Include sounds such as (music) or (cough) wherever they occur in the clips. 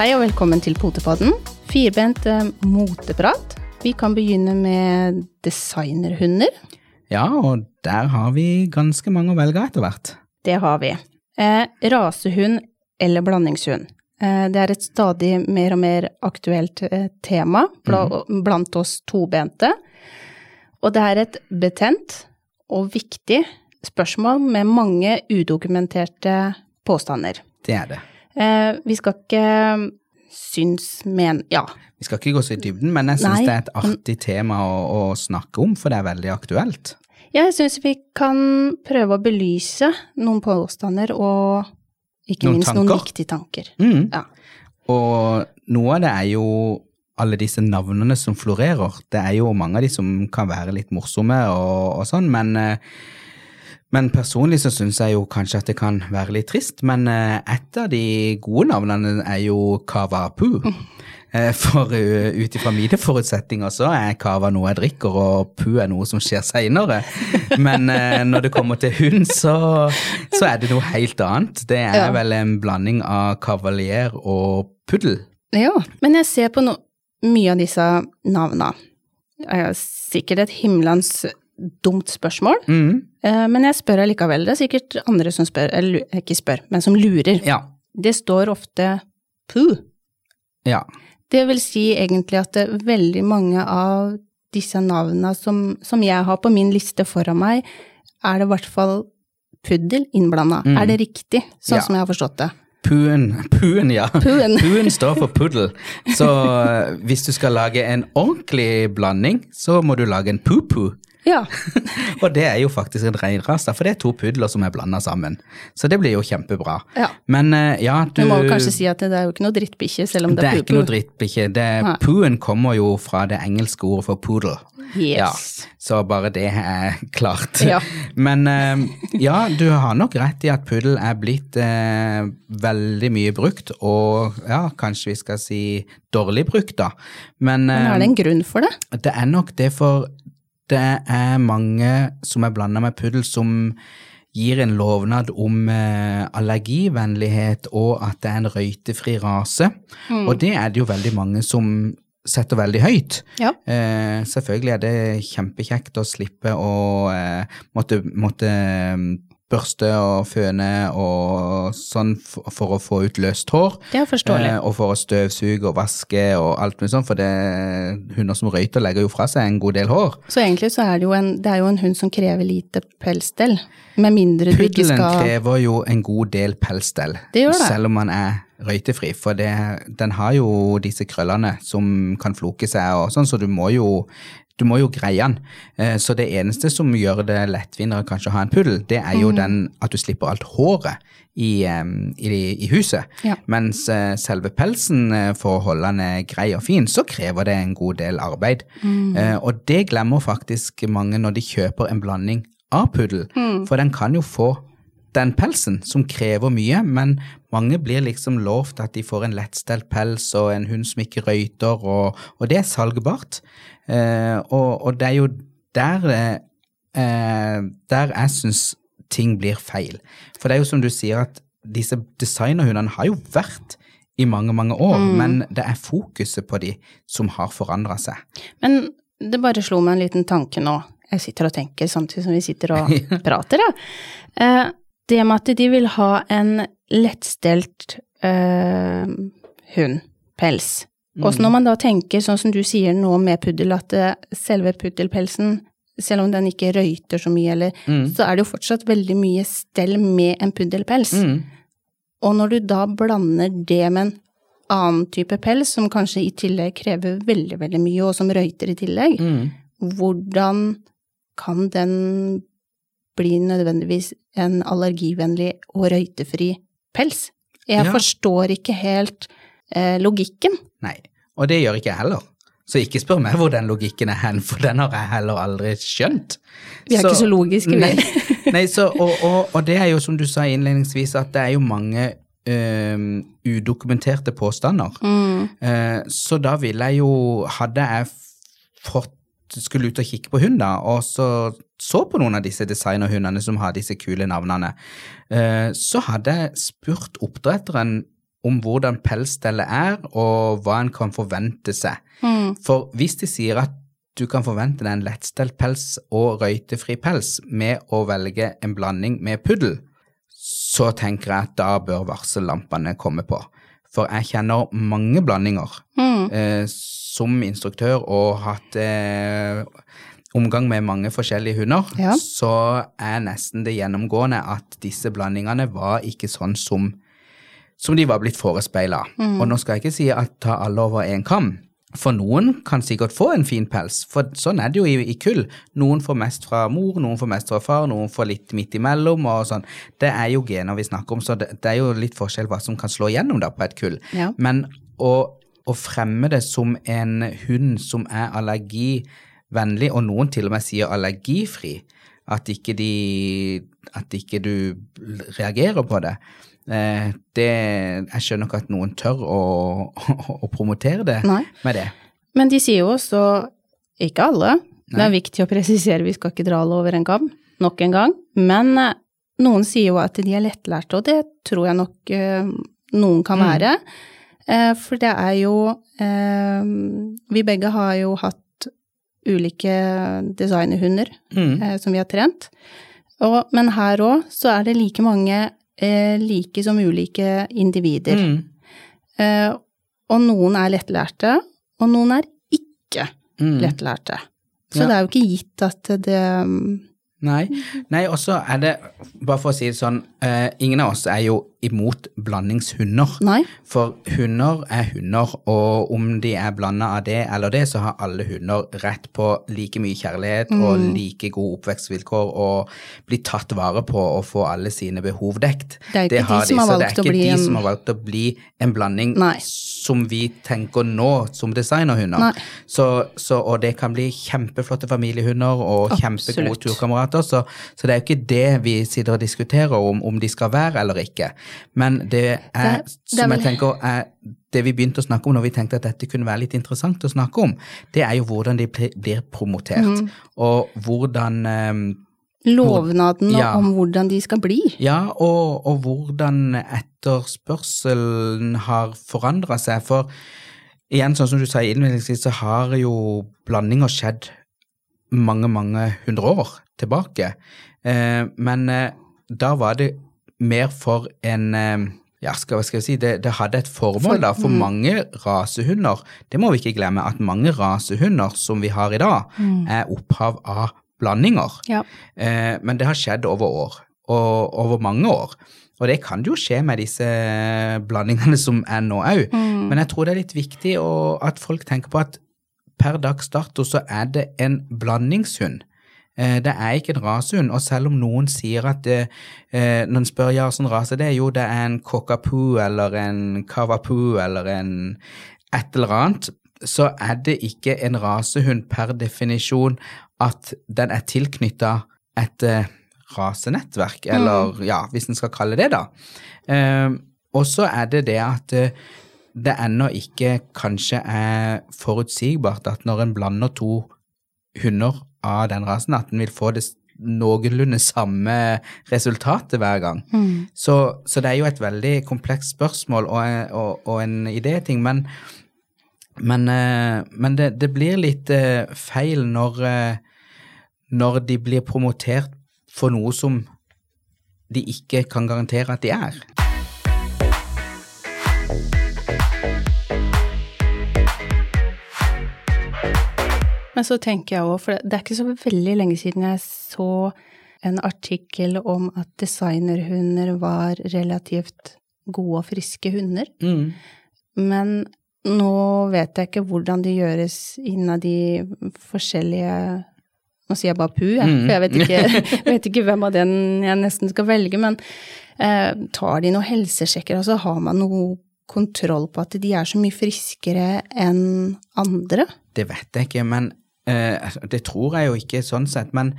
Hei og velkommen til Potepodden. Firbent eh, moteprat. Vi kan begynne med designerhunder. Ja, og der har vi ganske mange å velge etter hvert. Det har vi. Eh, rasehund eller blandingshund. Eh, det er et stadig mer og mer aktuelt eh, tema bla, blant oss tobente. Og det er et betent og viktig spørsmål med mange udokumenterte påstander. Det er det. Eh, vi skal ikke syns, men ja. Vi skal ikke gå så i dybden, men jeg syns det er et artig tema å, å snakke om, for det er veldig aktuelt. Ja, Jeg syns vi kan prøve å belyse noen påstander og ikke Noen minst noen viktige tanker. Mm. Ja. Og noe av det er jo alle disse navnene som florerer. Det er jo mange av de som kan være litt morsomme og, og sånn, men, eh, men personlig så syns jeg jo kanskje at det kan være litt trist. Men eh, et av de gode navnene er jo Kava Pu. Eh, For uh, ut ifra mine forutsetninger så er Kava noe jeg drikker, og Pu er noe som skjer seinere. Men eh, når det kommer til hund, så, så er det noe helt annet. Det er Ja. vel en blanding av kavalier og puddel. Ja, men jeg ser på no mye av disse navna. Jeg har sikkert et himmelens dumt spørsmål, Mm. eh, men jeg spør allikevel. Det er sikkert andre som spør, eller ikke spør, men som lurer. Ja. Det står ofte poo. ja. Det vil si egentlig at det, veldig mange av disse navnene som, som jeg har på min liste foran meg, er det i hvert fall puddel innblanda. Mm. Er det riktig, sånn Ja. som jeg har forstått det? Puen, puen, ja. Puen. (laughs) Puen står for puddel. Så eh, hvis du skal lage en ordentlig blanding, så må du lage en pu-pu. Ja. (laughs) Og det er jo faktisk en reinrase, for det er to pudler som er blanda sammen. Så det blir jo kjempebra. Ja. Men eh, ja, du Du må kanskje si at det er jo ikke noe drittbikkje, selv om det, Det er ikke noe pu-pu. drittbikkje. Det- Nei. Puen kommer jo fra det engelske ordet for poodle. Yes. Ja, så bare det er klart. Ja. (laughs) Men eh, ja, du har nok rett i at puddel er blitt eh, veldig mye brukt, og ja, kanskje vi skal si dårlig brukt, da. Men, Men eh, er det en grunn for det? det er nok det, for det er mange som er blanda med puddel, som gir en lovnad om eh, allergivennlighet og at det er en røytefri rase. Mm. Og det er det jo veldig mange som setter veldig høyt. Ja. Eh, selvfølgelig er det kjempekjekt å slippe å eh, måtte, måtte børste og føne og sånn for, for å få ut løst hår. Det er forståelig. Eh, og for å støvsuge og vaske og alt mulig sånn, for det, hunder som røyter legger jo fra seg en god del hår. Så egentlig så er det jo en, det jo en hund som krever lite pelsstell, med mindre du ikke Puddelen krever jo en god del pelsstell, Det gjør det. selv om man er røytefri, for det, den har jo disse krøllene som kan floke seg og sånn, så du må jo du må jo greie den. Eh, Så det eneste som gjør det lettvinnere kanskje å ha en puddel, det er jo jo den at du slipper alt håret i, i, i huset. Ja. Mens eh, selve pelsen, eh, for å holde den grei og fin, så krever det en god del arbeid. Mm. Og det glemmer faktisk mange når de kjøper en blanding av puddel, Mm. for den kan jo få den pelsen, som krever mye, men mange blir liksom lovt at de får en lettstelt pels og en hund som ikke røyter, og, og det er salgbart. Eh, og, og det er jo der, eh, der jeg syns ting blir feil. For det er jo som du sier at disse designerhundene har jo vært i mange, mange år, men det er fokuset på de som har forandra seg. Men det bare slo meg en liten tanke nå. Jeg sitter og tenker samtidig som vi sitter og (laughs) prater, ja. Eh, det med at de vil ha en lettstelt eh, hund, pels. Også når man da tenker, sånn som du sier nå med puddel, at eh, selve puddelpelsen, selv om den ikke røyter så mye, eller, så er det jo fortsatt veldig mye stell med en puddelpels. Mm. Og når du da blander det med en annen type pels, som kanskje i tillegg krever veldig, veldig mye, og som røyter i tillegg, Mm. hvordan kan den bli nødvendigvis en allergivennlig og røytefri pels? Jeg Ja. forstår ikke helt eh, logikken. Nei, og det gjør ikke jeg heller. Så ikke spør meg hvor den logikken er hen, for den har jeg heller aldri skjønt. Vi er ikke så logiske, vi. Nei, nei så, og, og, og det er jo som du sa innledningsvis, at det er jo mange um, udokumenterte påstander. Mm. Uh, så da ville jeg jo, hadde jeg fått skulle ut og kikke på hund, da, og så så på noen av disse designerhundene som har disse kule navnene, eh, så hadde jeg spurt oppdretteren om hvordan pelsstellet er, og hva en kan forvente seg. Mm. For hvis de sier at du kan forvente deg en lettstelt pels og røytefri pels med å velge en blanding med puddel, så tenker jeg at da bør varsellampene komme på. For jeg kjenner mange blandinger Mm. eh, som instruktør og hatt eh, omgang med mange forskjellige hunder, Ja. så er nesten det gjennomgående at disse blandingene var ikke sånn som, som de var blitt forespeila. Mm. Og nå skal jeg ikke si at ta alle over én kam. For noen kan sikkert få en fin pels, for sånn er det jo i, i kull. Noen får mest fra mor, noen får mest fra far, noen får litt midt imellom og sånn. Det er jo gener vi snakker om, så det, det er jo litt forskjell hva som kan slå igjennom da på et kull. Ja. Men å, å fremme det som en hund som er allergivennlig, og noen til og med sier allergifri, at ikke, de, at ikke du reagerer på det, eh, det Jeg skjønner ikke at noen tør å, å, (laughs) å promotere det Nei. med det. Men de sier jo også, ikke alle, det er viktig å presisere, vi skal ikke dra alle over en kam, nok en gang, men eh, noen sier jo at de er lettlærte, og det tror jeg nok eh, noen kan Mm. være. Eh, For det er jo eh, Vi begge har jo hatt ulike designerhunder Mm. eh, som vi har trent. Og, men her òg så er det like mange eh, like som ulike individer. Mm. Eh, og noen er lettlærte, og noen er ikke Mm. lettlærte. Så Ja. det er jo ikke gitt at det Nei. Nei, og så er det, bare for å si det sånn, eh, ingen av oss er jo imot blandingshunder. Nei. For hunder er hunder, og om de er blanda av det eller det, så har alle hunder rett på like mye kjærlighet og like gode oppvekstvilkår og bli tatt vare på og få alle sine behov dekt. Det er ikke de som har det valgt er ikke bli de en- som har valgt å bli en blanding Nei. som vi tenker nå som designerhunder. Så, så, og det kan bli kjempeflotte familiehunder og kjempegode turkamerater, så, så det er jo ikke det vi sitter og diskuterer om, om de skal være eller ikke. Men det er, Det det som jeg tenker er det vi begynte å snakke om når vi tenkte at dette kunne være litt interessant å snakke om, det er jo hvordan de blir promotert, Mm. og hvordan um, Lovnaden Ja. om hvordan de skal bli. ja, og, og hvordan etterspørselen har forandra seg. For igjen, sånn som du sa innledningsvis, så har jo blandinger skjedd mange, mange hundre år tilbake. Eh, men eh, da var det mer for en eh, ja, skal, skal si, det, det hadde et formål For- da, for mm. mange rasehunder. Det må vi ikke glemme, at mange rasehunder som vi har i dag, er opphav av blandinger. Ja. Eh, men det har skjedd over år, og over mange år. Og det kan jo skje med disse blandingene som er nå òg. Mm. Men jeg tror det er litt viktig å, at folk tenker på at per dags dato så er det en blandingshund. Eh, Det er ikke en rasehund, og selv om noen sier at det, eh, når en spør ja, sånn rase det er jo det er en cockapoo eller en cavapoo eller en et eller annet, så er det ikke en rasehund per definisjon at den er tilknytta et eh, rasenettverk, eller ja, hvis en skal kalle det da. Eh, og så er det det at eh, det ennå ikke kanskje er forutsigbart at når en blander to hunder av den rasen, at en vil få det noenlunde samme resultatet hver gang. Mm. Så, så det er jo et veldig komplekst spørsmål og, og, og en idéting, men, men, eh, men det, det blir litt eh, feil når, eh, når de blir promotert for noe som de ikke kan garantere at de er. Men så tenker jeg òg, for det er ikke så veldig lenge siden jeg så en artikkel om at designerhunder var relativt gode og friske hunder. Mm. Men nå vet jeg ikke hvordan det gjøres innad de forskjellige Nå sier jeg bare pu, jeg, Mm. for jeg vet ikke, (laughs) vet ikke hvem av den jeg nesten skal velge. Men eh, tar de noen helsesjekker, og så har man noe kontroll på at de er så mye friskere enn andre? Det vet jeg ikke, men uh, det tror jeg jo ikke sånn sett. Men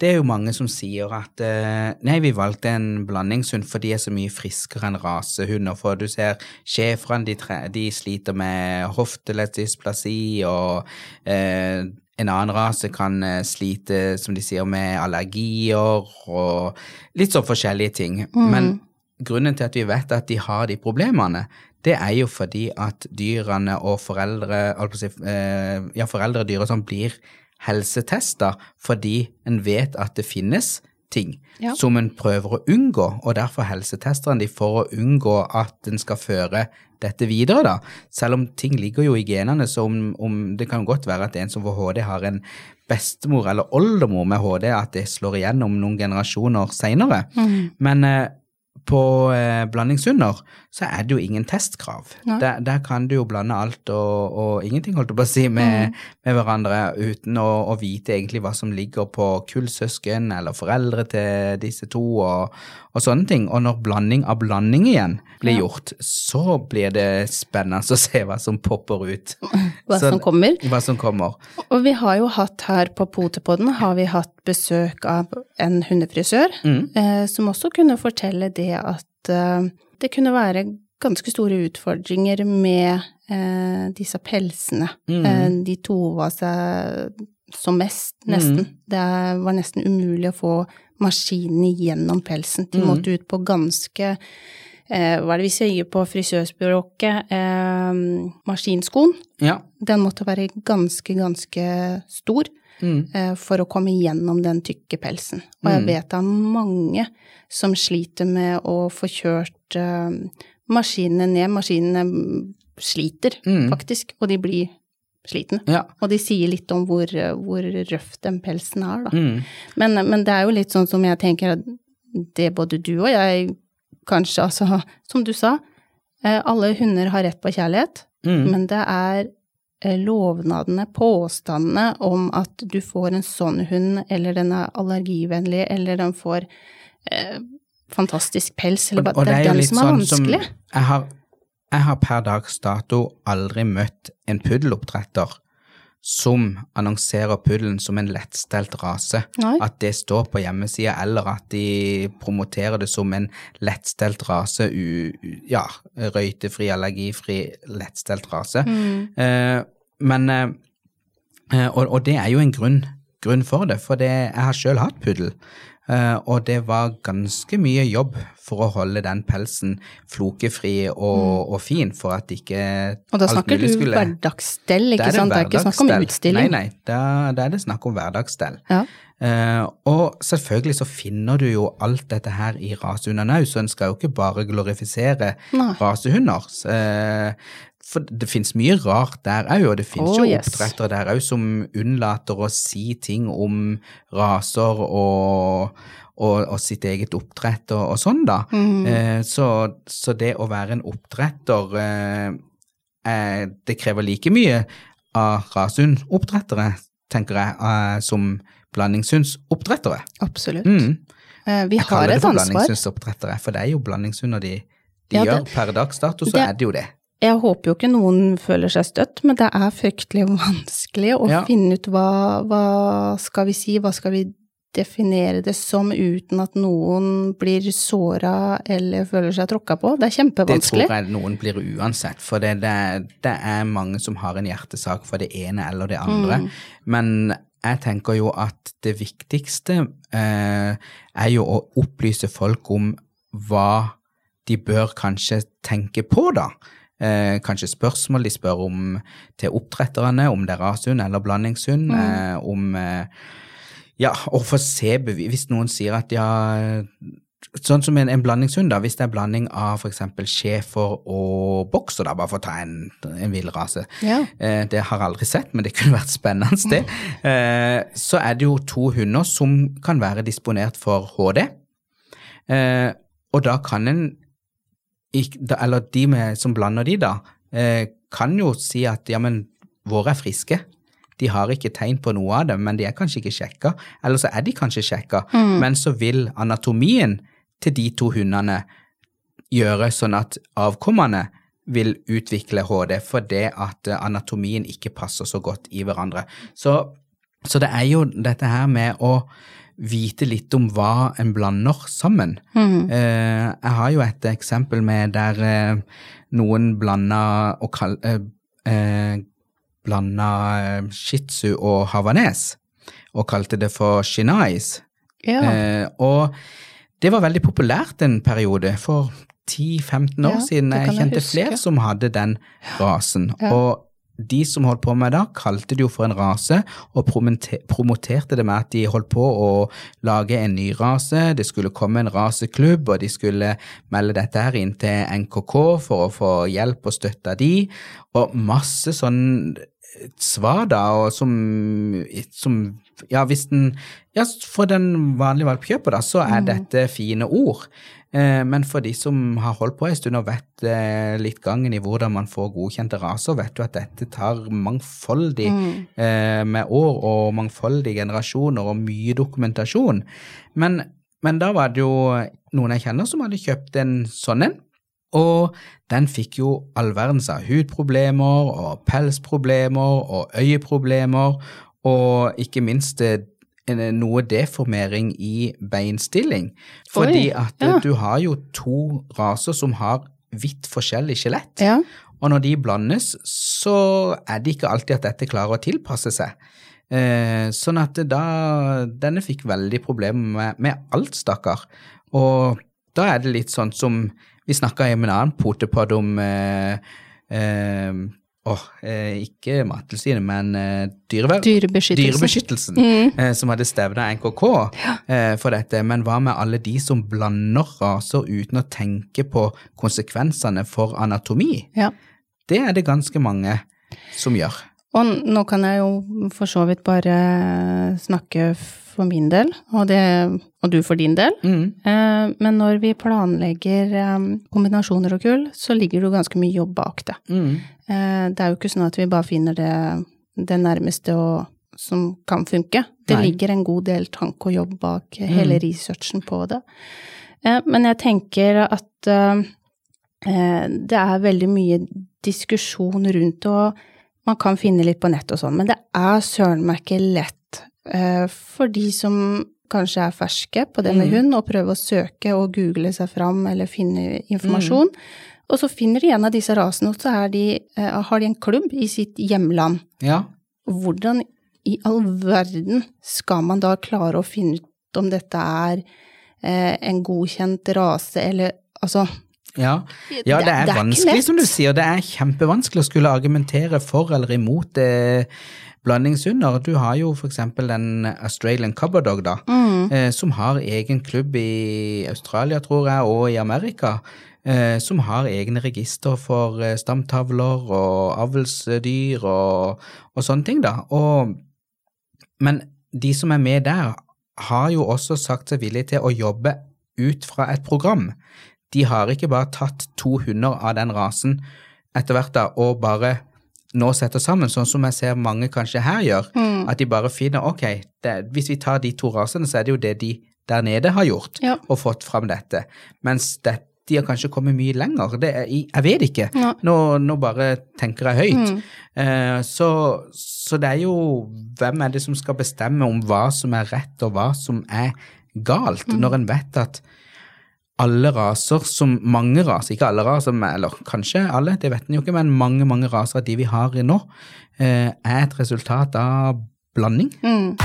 det er jo mange som sier at uh, nei, vi valgte en blandingshund for de er så mye friskere enn rasehunder. For du ser schæferne, de, de sliter med hofteleddsdysplasi, og uh, en annen rase kan slite, som de sier, med allergier og litt sånn forskjellige ting. Men grunnen til at vi vet at de har de problemene, det er jo fordi at dyrene og foreldre, altså ja, foreldre og dyr og sånn blir helsetester fordi en vet at det finnes ting Ja. som en prøver å unngå, og derfor helsetester en de for å unngå at en skal føre dette videre, da. Selv om ting ligger jo i genene, så om, om det kan godt være at en som får HD, har en bestemor eller oldemor med HD, at det slår igjennom noen generasjoner seinere. Men eh, på eh, blandingshunder så er det jo ingen testkrav. Der, der kan du jo blande alt og, og ingenting, holdt jeg på å si, med, med hverandre uten å, å vite egentlig hva som ligger på kullsøsken eller foreldre til disse to og, og sånne ting. Og når blanding av blanding igjen blir Ja. gjort, så blir det spennende å se hva som popper ut. (laughs) Hva Så- som kommer. Hva som kommer. Og vi har jo hatt her på Potepodden har vi hatt besøk av en hundefrisør, eh, som også kunne fortelle det at eh, det kunne være ganske store utfordringer med eh, disse pelsene. Eh, de tova seg som mest, nesten. Det var nesten umulig å få maskinene gjennom pelsen. De måtte ut på ganske eh, hva er det vi sier på frisørspråket? Eh, maskinskoen. Ja. Den måtte være ganske, ganske stor eh, for å komme gjennom den tykke pelsen. Og jeg vet av mange som sliter med å få kjørt eh, maskinene ned. Maskinene sliter faktisk, og de blir slitne. Ja. Og de sier litt om hvor, hvor røff den pelsen er, da. Mm. Men, men det er jo litt sånn som jeg tenker at det både du og jeg kanskje, altså, som du sa, eh, alle hunder har rett på kjærlighet, Mm. men det er lovnadene, påstandene om at du får en sånn hund, eller den er allergivennlig, eller den får eh, fantastisk pels, eller hva. Det er den som er sånn vanskelig. jeg, har, jeg har per dags dato aldri møtt en puddeloppdretter som annonserer puddelen som en lettstelt rase. Nei. At det står på hjemmesida, eller at de promoterer det som en lettstelt rase, u, ja, røytefri, allergifri, lettstelt rase. Eh, men eh, Eh, og, og det er jo en grunn, grunn for det, for det, jeg har sjøl hatt puddel. eh, og det var ganske mye jobb for å holde den pelsen flokefri og, og fin, for at ikke Og da snakker du skulle- hverdagsstell, ikke det sant? Det er ikke snakk om utstilling. Nei, nei, da, da er det snakk om hverdagsstell. Ja. Uh, og selvfølgelig så finner du jo alt dette her i rasehundene òg, så en skal jo ikke bare glorifisere Nei. rasehunder. Eh, for det finnes mye rart der òg, og det finnes Oh, jo yes. oppdrettere der òg som unnlater å si ting om raser og, og, og sitt eget oppdrett og, og sånn, da. Mm. Eh, så, så det å være en oppdretter eh, eh, Det krever like mye av rasehundoppdrettere, tenker jeg, eh, som blandingshundsoppdrettere. Absolutt. Mm. Eh, Vi Jeg har kaller det for ansvar. blandingshundsoppdrettere, for det er jo blandingshunder de, de Ja, det- gjør. Per dags dato så det- er det jo det. Jeg håper jo ikke noen føler seg støtt, men det er fryktelig vanskelig å Ja. finne ut hva, hva skal vi si, hva skal vi definere det som uten at noen blir såra eller føler seg tråkka på. Det er kjempevanskelig. Det tror jeg noen blir uansett, for det, det, det er mange som har en hjertesak for det ene eller det andre. Mm. Men jeg tenker jo at det viktigste eh, er jo å opplyse folk om hva de bør kanskje tenke på, da. Eh, kanskje spørsmål de spør om til oppdretterne, om det er rashund eller blandingshund, eh, om eh, Ja, å få se bevis Hvis noen sier at ja Sånn som en, en blandingshund, da, hvis det er blanding av f.eks. schæfer og bokser, da, bare for å ta en, en villrase. Ja. Eh, det har jeg aldri sett, men det kunne vært spennende. det. Eh, så er det jo to hunder som kan være disponert for HD. Eh, og da kan en Eller de med, som blander de, da, eh, kan jo si at ja, men våre er friske. De har ikke tegn på noe av det, men de er kanskje ikke sjekka. Eller så er de kanskje sjekka, men så vil anatomien til de to hundene gjøre sånn at avkommene vil utvikle HD fordi at eh, anatomien ikke passer så godt i hverandre. Så, så det er jo dette her med å vite litt om hva en blander sammen. Mm. Eh, jeg har jo et eksempel med der eh, noen blanda og kall, eh, eh, blanda eh, shih tzu og havanes, og kalte det for shinais. Ja. Eh, og det var veldig populært en periode. For 10-15 år Ja, siden. Jeg kjente jeg flere som hadde den rasen. Ja. Og de som holdt på med det, kalte det jo for en rase, og promoterte det med at de holdt på å lage en ny rase, det skulle komme en raseklubb, og de skulle melde dette her inn til NKK for å få hjelp og støtte de, og masse sånn svar da, og som, som ja, hvis den, ja, for den vanlige valpkjøper, da, så er dette fine ord. Eh, Men for de som har holdt på en stund og vet eh, litt gangen i hvordan man får godkjente raser, vet du at dette tar mangfoldig mm. med år og mangfoldige generasjoner og mye dokumentasjon. Men, men da var det jo noen jeg kjenner som hadde kjøpt en sånn en. Og den fikk jo all verdens av hudproblemer og pelsproblemer og øyeproblemer, og ikke minst eh, noe deformering i beinstilling. Fordi Oi, at ja. du har jo to raser som har vidt forskjellig skjelett. Ja. Og når de blandes, så er det ikke alltid at dette klarer å tilpasse seg. Eh, sånn at da Denne fikk veldig problemer med, med alt, stakkar. Og da er det litt sånn som Vi snakka med en annen potepodd om eh, eh, Åh, eh, ikke Mattilsynet, men eh, dyrevern. Dyrebeskyttelsen. Dyrebeskyttelsen, eh, som hadde stevna NKK eh, for dette. Men hva med alle de som blander raser uten å tenke på konsekvensene for anatomi? Ja. Det er det ganske mange som gjør. Og nå kan jeg jo for så vidt bare snakke for min del, og, det, og du for din del. Mm. Eh, Men når vi planlegger eh, kombinasjoner og kull, så ligger det jo ganske mye jobb bak det. Mm. Eh, Det er jo ikke sånn at vi bare finner det, det nærmeste og, som kan funke. Det Nei. ligger en god del tanke og jobb bak hele researchen på det. Men jeg tenker at det er veldig mye diskusjon rundt, og man kan finne litt på nett og sånn, men det er søren meg ikke lett eh, for de som kanskje er ferske på det med Mm. hund, og prøver å søke og google seg fram eller finne informasjon. Og så finner de en av disse rasene, og så er de, eh, har de en klubb i sitt hjemland. Ja. Hvordan i all verden skal man da klare å finne ut om dette er eh, en godkjent rase, eller altså Ja. ja, det er, ikke vanskelig, som du sier. Det er kjempevanskelig å skulle argumentere for eller imot eh, blandingshunder. Du har jo eksempel den Australian Cupboard Dog, da, Mm. eh, som har egen klubb i Australia, tror jeg, og i Amerika. Eh, som har egne register for eh, stamtavler og avlsdyr og, og sånne ting, da. Og, men de som er med der, har jo også sagt seg villige til å jobbe ut fra et program. De har ikke bare tatt to hunder av den rasen etter hvert da, og bare nå setter sammen, sånn som jeg ser mange kanskje her gjør. Mm. At de bare finner ok, det, hvis vi tar de to rasene, så er det jo det de der nede har gjort, Ja. og fått fram dette. Mens det, de har kanskje kommet mye lenger. Det er, jeg vet ikke. Ja. Nå, nå bare tenker jeg høyt. Mm. Eh, så, så det er jo hvem er det som skal bestemme om hva som er rett og hva som er galt, Mm. når en vet at alle raser som mange raser, ikke alle raser, eller kanskje alle, det vet en jo ikke, men mange, mange raser av de vi har nå, eh, er et resultat av blanding. Mm.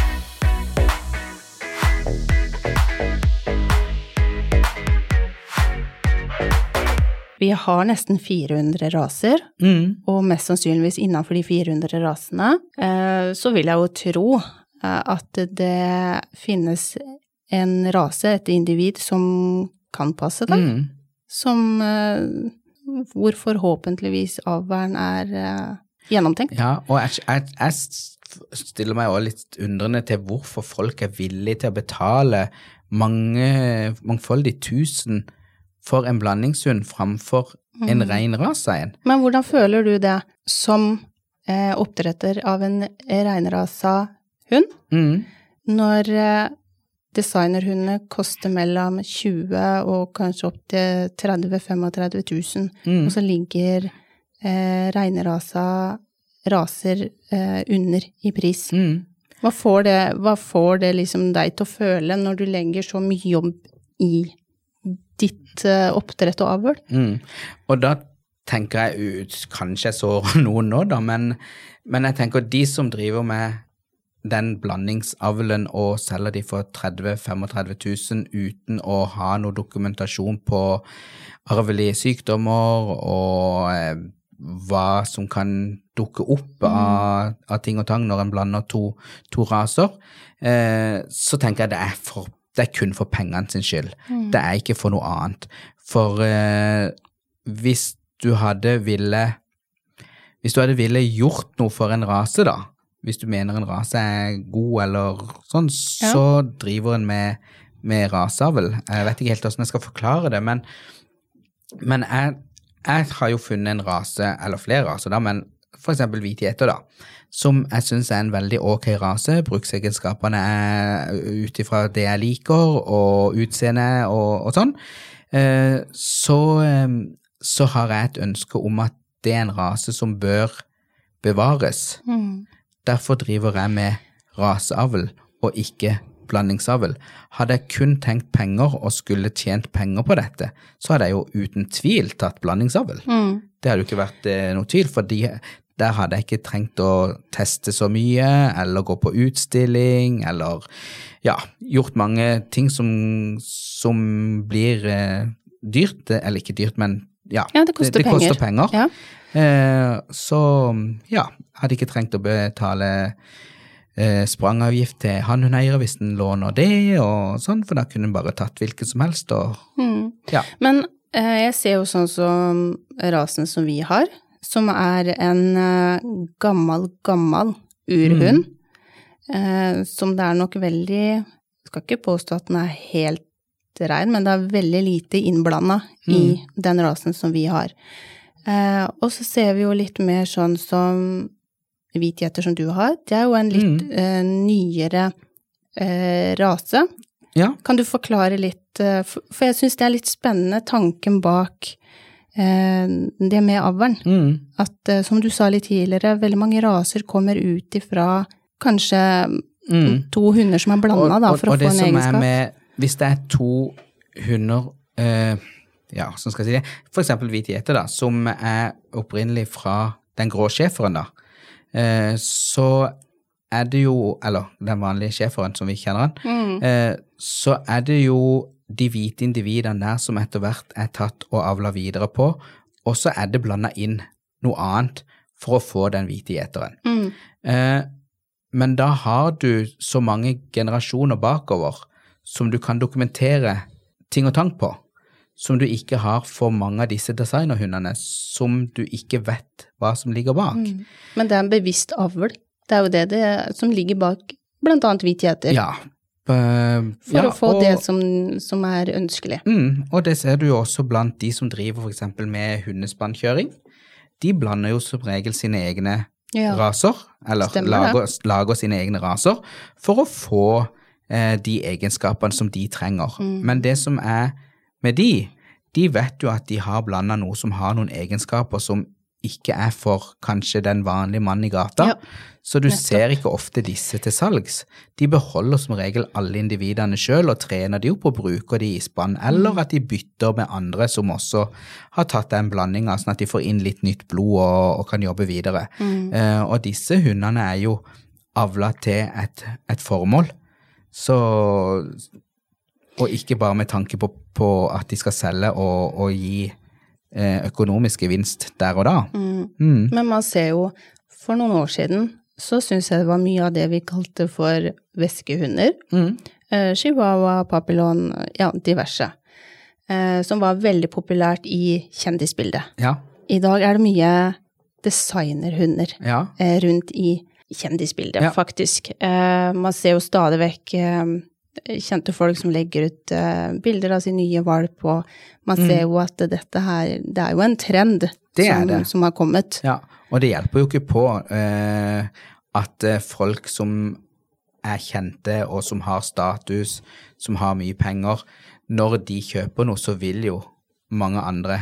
Vi har nesten 400 raser, Mm. og mest sannsynligvis innenfor de 400 rasene, eh, så vil jeg jo tro eh, at det finnes en rase, et individ, som kan passe da. Mm. Som eh, hvor forhåpentligvis avværen er eh, gjennomtenkt. Ja, og jeg, jeg, jeg stiller meg også litt undrende til hvorfor folk er villige til å betale mange, mangfoldig tusen for en blandingshund framfor en ren rase en. Men hvordan føler du det som eh, oppdretter av en reinrasa hund, Mm. når eh, designerhundene koster mellom 20 og kanskje opp til 30 35 000, Mm. og så ligger eh, reinrasa raser eh, under i pris? Mm. Hva får det, hva får det liksom deg til å føle når du legger så mye jobb i ditt eh, oppdrett og avl? Mm. Og da tenker jeg ut Kanskje jeg sårer (laughs) noen nå, da, men, men jeg tenker de som driver med den blandingsavlen og selger de for 30 35 000 uten å ha noe dokumentasjon på arvelige sykdommer og eh, hva som kan dukke opp av, av ting og tang når en blander to, to raser, eh, så tenker jeg det er, for, det er kun for pengene sin skyld. Det er ikke for noe annet. For eh, hvis du hadde ville Hvis du hadde ville gjort noe for en rase, da, hvis du mener en rase er god eller sånn, Ja. så driver en med, med raseavl. Jeg vet ikke helt hvordan jeg skal forklare det, men, men jeg, jeg har jo funnet en rase, eller flere raser, da, men for eksempel hvit gjeter, da, som jeg syns er en veldig ok rase. Bruksegenskapene er ut ifra det jeg liker, og utseende og, og sånn. Eh, så, eh, så har jeg et ønske om at det er en rase som bør bevares. Mm. Derfor driver jeg med raseavl og ikke blandingsavl. Hadde jeg kun tenkt penger og skulle tjent penger på dette, så hadde jeg jo uten tvil tatt blandingsavl. Mm. Det hadde jo ikke vært eh, noe tvil, for der hadde jeg ikke trengt å teste så mye, eller gå på utstilling, eller ja, gjort mange ting som, som blir eh, dyrt, eller ikke dyrt, men ja, Ja, det koster det, det koster penger. penger. Ja. Eh, så ja, hadde ikke trengt å betale eh, sprangavgift til han hun eier hvis den låner det, og sånn, for da kunne hun bare tatt hvilken som helst, og Mm. ja. Men eh, jeg ser jo sånn som rasen som vi har, som er en gammel, gammel urhund, eh, som det er nok veldig Skal ikke påstå at den er helt rein, men det er veldig lite innblanda i den rasen som vi har. Eh, og så ser vi jo litt mer sånn som hvitgjeter som du har. Det er jo en litt eh, nyere eh, rase. ja. Kan du forklare litt, eh, for for jeg syns det er litt spennende tanken bak eh, det med avlen. Mm. At eh, som du sa litt tidligere, veldig mange raser kommer ut ifra kanskje Mm. to hunder som er blanda, da, for å og få det en som er egenskap. med, Hvis det er to hunder eh, Ja, sånn skal si det. For eksempel hvit gjeter, da, som er opprinnelig fra den grå schæferen, da. Eh, så er det jo Eller den vanlige schæferen som vi kjenner han. Mm. Eh, så er det jo de hvite individene der som etter hvert er tatt og avla videre på, og så er det blanda inn noe annet for å få den hvite gjeteren. Mm. Eh, men da har du så mange generasjoner bakover som du kan dokumentere ting og tang på, som du ikke har for mange av disse designerhundene, som du ikke vet hva som ligger bak. Mm. Men det er en bevisst avl. Det er jo det, det som ligger bak annet hvit gjeter. Ja. Uh, For ja, å få og- det som, som er ønskelig. Mm, og det ser du jo også blant de som driver eksempel med hundespannkjøring. De blander jo som regel sine egne Ja. raser, eller Stemmer lager, lager sine egne raser, for å få eh, de egenskapene som de trenger. Mm. Men det som er med de, de vet jo at de har blanda noe som har noen egenskaper som ikke er for kanskje den vanlige mannen i gata. Ja, Så du nettopp. ser ikke ofte disse til salgs. De beholder som regel alle individene sjøl og trener de opp og bruker de i spann, eller Mm. at de bytter med andre som også har tatt den blandinga, sånn at de får inn litt nytt blod og, og kan jobbe videre. Mm. Uh, og disse hundene er jo avla til et, et formål, så Og ikke bare med tanke på, på at de skal selge og, og gi eh, økonomisk gevinst der og da. Mm. Mm. Men man ser jo, for noen år siden så syns jeg det var mye av det vi kalte for veskehunder. Mm. Eh, Chihuahua, papillon, ja, diverse. Eh, som var veldig populært i kjendisbildet. Ja. I dag er det mye designerhunder Ja. eh, rundt i kjendisbildet, Ja. faktisk. Eh, man ser jo stadig vekk eh, kjente folk som legger ut uh, bilder av sin nye valp, og man ser jo at dette her Det er jo en trend Mm. Er som, som har kommet. Ja, og det hjelper jo ikke på uh, at eh, folk som er kjente og som har status, som har mye penger, når de kjøper noe, så vil jo mange andre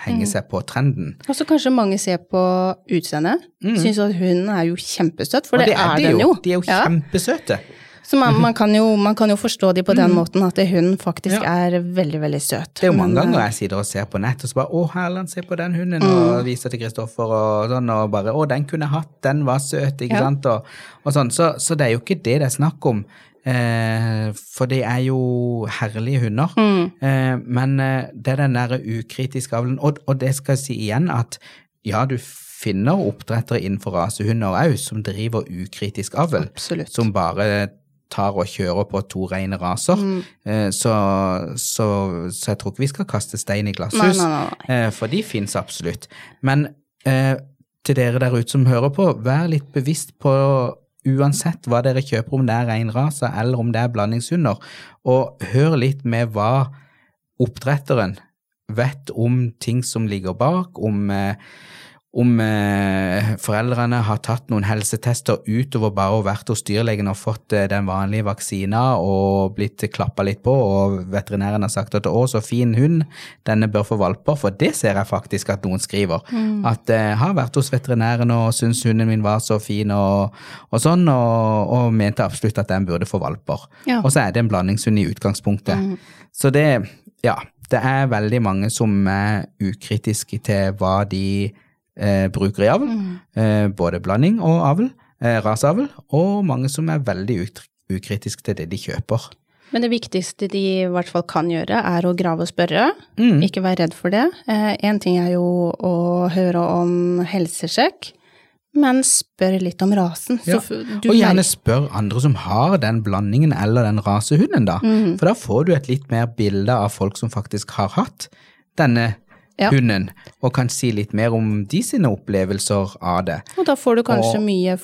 henge seg på trenden. Og så kanskje mange ser på utseendet. Syns at hun er jo kjempesøt, for Mm. Og det, er, den jo. De er jo Ja. kjempesøte. Så man, man, kan jo, man, kan jo, forstå de på den måten at hunden faktisk ja. er veldig, veldig søt. Det er jo mange Men, ganger jeg sitter og ser på nett og så bare 'Å, Herland, se på den hunden', mm. og viser til Kristoffer og sånn, og bare 'Å, den kunne jeg hatt, den var søt', ikke ja. sant, og, og sånn. Så, så, det er jo ikke det det er snakk om. Eh, for det er jo herlige hunder. Mm. Eh, men eh, det er den derre ukritiske avlen, og, og det skal jeg si igjen at ja, du finner oppdrettere innenfor rasehunder òg som driver ukritisk avl. Absolutt. Som bare tar og kjører på to rene raser. Mm. Eh, så, så, så, jeg tror ikke vi skal kaste stein i glasshus, nei, nei, nei. Eh, for de fins absolutt. Men eh, til dere der ute som hører på, vær litt bevisst på uansett hva dere kjøper, om det er reinrase eller om det er blandingshunder, og hør litt med hva oppdretteren vet om ting som ligger bak, om eh, om eh, foreldrene har tatt noen helsetester utover bare å vært hos dyrlegen og fått eh, den vanlige vaksina og blitt klappa litt på, og veterinæren har sagt at 'å, så fin hund, denne bør få valper', for det ser jeg faktisk at noen skriver. Mm. At eh, har vært hos veterinæren og syns hunden min var så fin og, og sånn, og, og, mente absolutt at den burde få valper. Ja. Og så er det en blandingshund i utgangspunktet. Mm. Så det, ja, det er veldig mange som er ukritiske til hva de eh, bruker i avl. Mm. Eh, både blanding og avl, eh, raseavl, og mange som er veldig ukritiske til det de kjøper. Men det viktigste de i hvert fall kan gjøre, er å grave og spørre. Mm. Ikke være redd for det. Én eh, ting er jo å høre om helsesjekk, men spør litt om rasen. Ja. og gjerne spør andre som har den blandingen eller den rasehunden, da. Mm. For da får du et litt mer bilde av folk som faktisk har hatt denne ja. hunden, og kan si litt mer om de sine opplevelser av det. Og da får du kanskje og, mye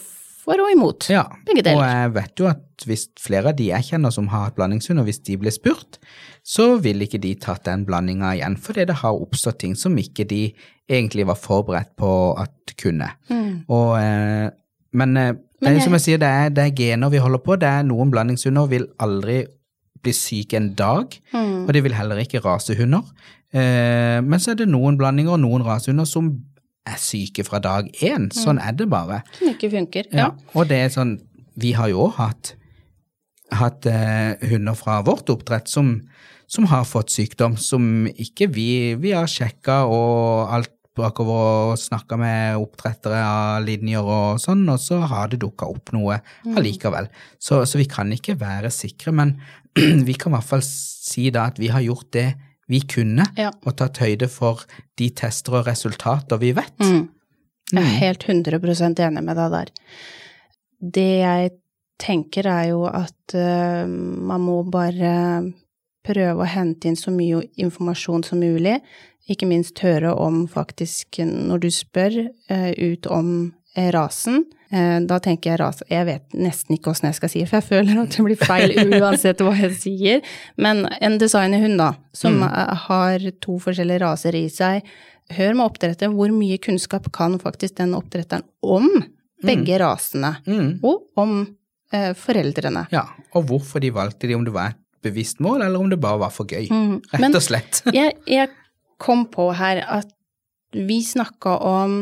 for og imot, ja, begge deler. Og jeg vet jo at hvis flere av de jeg kjenner som har hatt blandingshund, og hvis de ble spurt, så vil ikke de tatt den blandinga igjen, fordi det har oppstått ting som ikke de egentlig var forberedt på at kunne. Mm. Og, eh, men eh, det er som jeg sier, det er, det er, gener vi holder på. Det er Noen blandingshunder vil aldri bli syke en dag, mm. og de vil heller ikke rasehunder. Eh, men så er det noen blandinger og noen rasehunder som er syke fra dag én. Sånn er det bare. Som ikke funker, ja. ja. Og det er sånn Vi har jo òg hatt, hatt eh, hunder fra vårt oppdrett som, som, har fått sykdom, som ikke vi Vi har sjekka og alt bakover og snakka med oppdrettere av linjer og sånn, og så har det dukka opp noe mm. allikevel. Så, så, vi kan ikke være sikre, men (clears throat) vi kan i hvert fall si da at vi har gjort det vi kunne, ja. og tatt høyde for de tester og resultater vi vet. Mm. Jeg er mm. helt 100% enig med deg der. Det jeg tenker er jo at uh, man må bare prøve å hente inn så mye informasjon som mulig. Ikke minst høre om faktisk, når du spør uh, ut om rasen, da tenker jeg ras Jeg vet nesten ikke åssen jeg skal si det, for jeg føler at det blir feil (laughs) uansett hva jeg sier. Men en designerhund, da, som mm. har to forskjellige raser i seg. Hør med oppdretteren hvor mye kunnskap kan faktisk den oppdretteren om begge mm. rasene, mm. og om eh, foreldrene. Ja, og hvorfor de valgte de, om det var et bevisst mål, eller om det bare var for gøy. Mm. Rett og slett. jeg, jeg kom på her at vi snakka om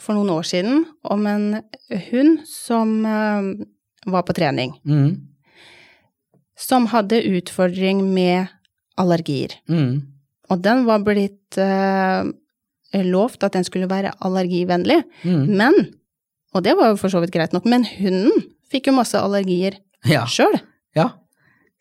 for noen år siden om en hund som uh, var på trening. Mm. Som hadde utfordring med allergier. Mm. Og den var blitt uh, lovt at den skulle være allergivennlig. Mm. Men, og det var jo for så vidt greit nok, men hunden fikk jo masse allergier ja. sjøl. Ja.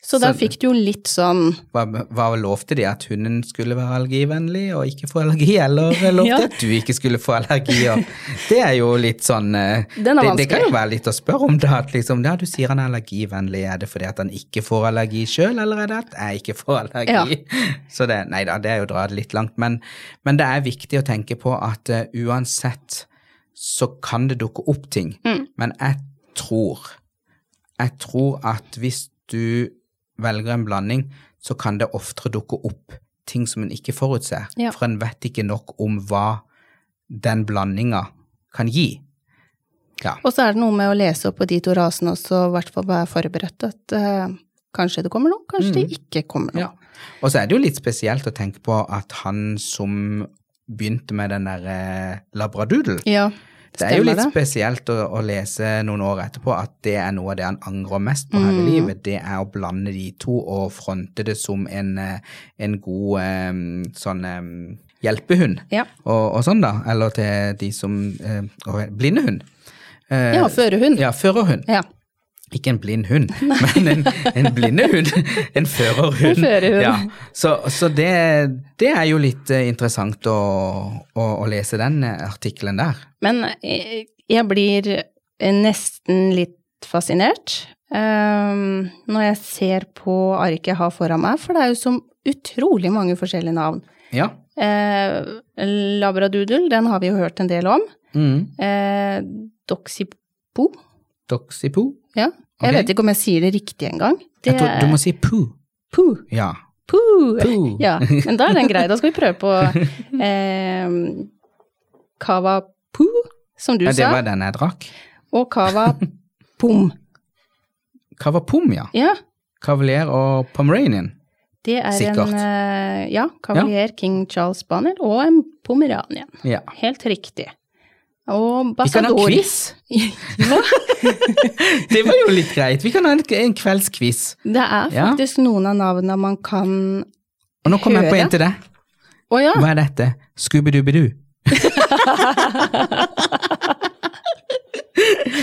Så, da fikk du jo litt sånn Hva, hva lovte de? At hunden skulle være allergivennlig og ikke få allergi, eller (laughs) lovte ja. at du ikke skulle få allergier? Det er jo litt sånn eh, det, det, kan jo være litt å spørre om, da. At liksom, ja, du sier han er allergivennlig, er det fordi at han ikke får allergi sjøl, eller er det at jeg ikke får allergi? Ja. (laughs) Så det, nei da, det er jo å dra det litt langt. Men, men, det er viktig å tenke på at uh, uansett så kan det dukke opp ting. Mm. Men jeg tror, jeg tror at hvis du velger en blanding, så kan det oftere dukke opp ting som en ikke forutser. Ja. For en vet ikke nok om hva den blandinga kan gi. Ja. Og så er det noe med å lese opp på de to rasene også, i hvert fall være forberedt at uh, kanskje det kommer noe, kanskje mm. det ikke kommer noe. Ja. Og så er det jo litt spesielt å tenke på at han som begynte med den der eh, labradoodle, ja. Det er jo litt spesielt å, å lese noen år etterpå at det er noe av det han angrer mest på her i Mm. livet. Det er å blande de to og fronte det som en, eh, en god eh, sånn eh, hjelpehund. Ja. Og, og sånn, da. Eller til de som eh, Blindehund. Eh, Ja, førerhund. Ja, førerhund. Ja. Ikke en blind hund, men en, en blindehund. En førerhund. En førerhund. Ja. Så, så det, det er jo litt eh, interessant å, å, å lese den eh, artikkelen der. Men jeg, jeg blir nesten litt fascinert um, når jeg ser på arket jeg har foran meg, for det er jo så utrolig mange forskjellige navn. Ja. Uh, Labradoodle, den har vi jo hørt en del om. Mm. Uh, Doxipo, Doxipo. ja. Jeg okay. vet ikke om jeg sier det riktig engang. Det du må si poo. Poo. Ja. Poo. Poo. (laughs) Ja, men da er den grei. Da skal vi prøve på (laughs) eh, Kava Poo, som du ja. Det var den jeg drakk. og Kava (laughs) Pom. Kavapom, ja. Ja, Kavalier og Pomeranian. det er Sikkert. en eh, ja, Cavalier King Charles Spaniel og en Pomeranian. Ja. Helt riktig. Og Vi kan ha quiz! (laughs) Det var jo litt greit. Vi kan ha en, en kveldsquiz. Det er Ja. faktisk noen av navnene man kan høre. Og nå kommer jeg på en til deg. Oh, ja. Hva er dette? Scooby-Dooby-Doo. (laughs)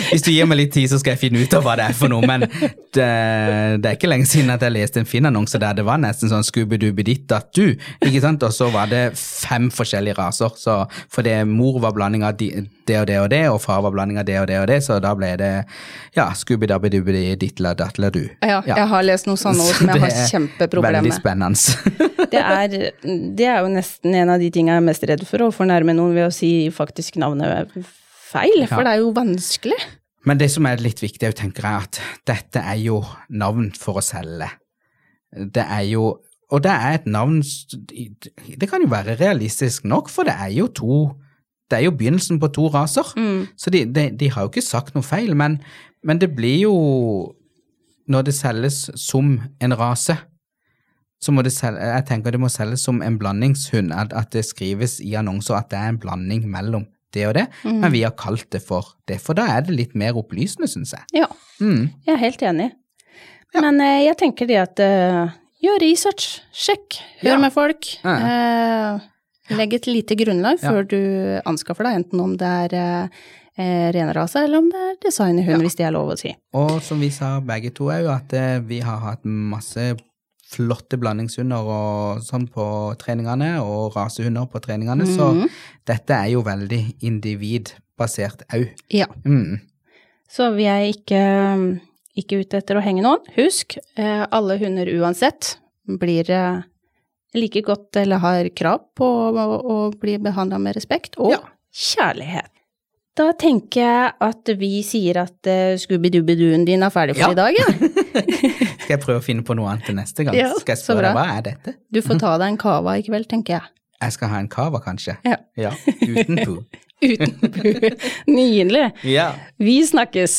Hvis du gir meg litt tid, så skal jeg finne ut av hva det er for noe, men det, det er ikke lenge siden at jeg leste en Finn-annonse der det var nesten sånn Scooby-Dooby-Ditt-Datt-Du, ikke sant, og så var det fem forskjellige raser, så fordi mor var blanding av de, det og det og det, og far var blanding av det og det og det, så da ble det, ja, Scooby-Dabby-Dooby-Dittla-Dattla-Du. ja. Jeg har lest noe sånt ord som jeg har kjempeproblemer med. Veldig spennende. (laughs) Det er, det er jo nesten en av de tingene jeg er mest redd for, å fornærme noen ved å si faktisk navnet feil, for det er jo vanskelig. Men det som er litt viktig, jeg tenker jeg, at dette er jo navn for å selge. Det er jo Og det er et navn Det kan jo være realistisk nok, for det er jo to Det er jo begynnelsen på to raser. Så de, de, de har jo ikke sagt noe feil, men, men det blir jo Når det selges som en rase, så må det selge, jeg tenker det må selges som en blandingshund, at, at det skrives i annonser at det er en blanding mellom det og det, men vi har kalt det for det, for da er det litt mer opplysende, syns jeg. Ja, Mm. jeg er helt enig. Men eh, jeg tenker det at eh, gjør research, sjekk, hør Ja. med folk. Eh, legg et lite grunnlag Ja. før du anskaffer deg, enten om det er eh, eh, eller om det er designerhund, hvis det er lov å si. Og som vi sa begge to, er jo at eh, vi har hatt masse flotte blandingshunder og sånn på treningene, og rasehunder på treningene, så Mhm. dette er jo veldig individbasert au. Ja. Mm. Så vi er ikke, ikke ute etter å henge noen. Husk, eh, alle hunder uansett blir eh, like godt eller har krav på å, å bli behandla med respekt og Ja. kjærlighet. Da tenker jeg at vi sier at uh, Scooby-Dooby-Dooen din er ferdig for Ja. i dag, ja. (laughs) Skal jeg prøve å finne på noe annet til neste gang? Ja, Skal jeg spørre deg, hva er dette? Du får ta deg en cava i kveld, tenker jeg. Jeg skal ha en cava, kanskje? Ja. Ja, uten pu. (laughs) Uten Nydelig. Ja. Vi snakkes.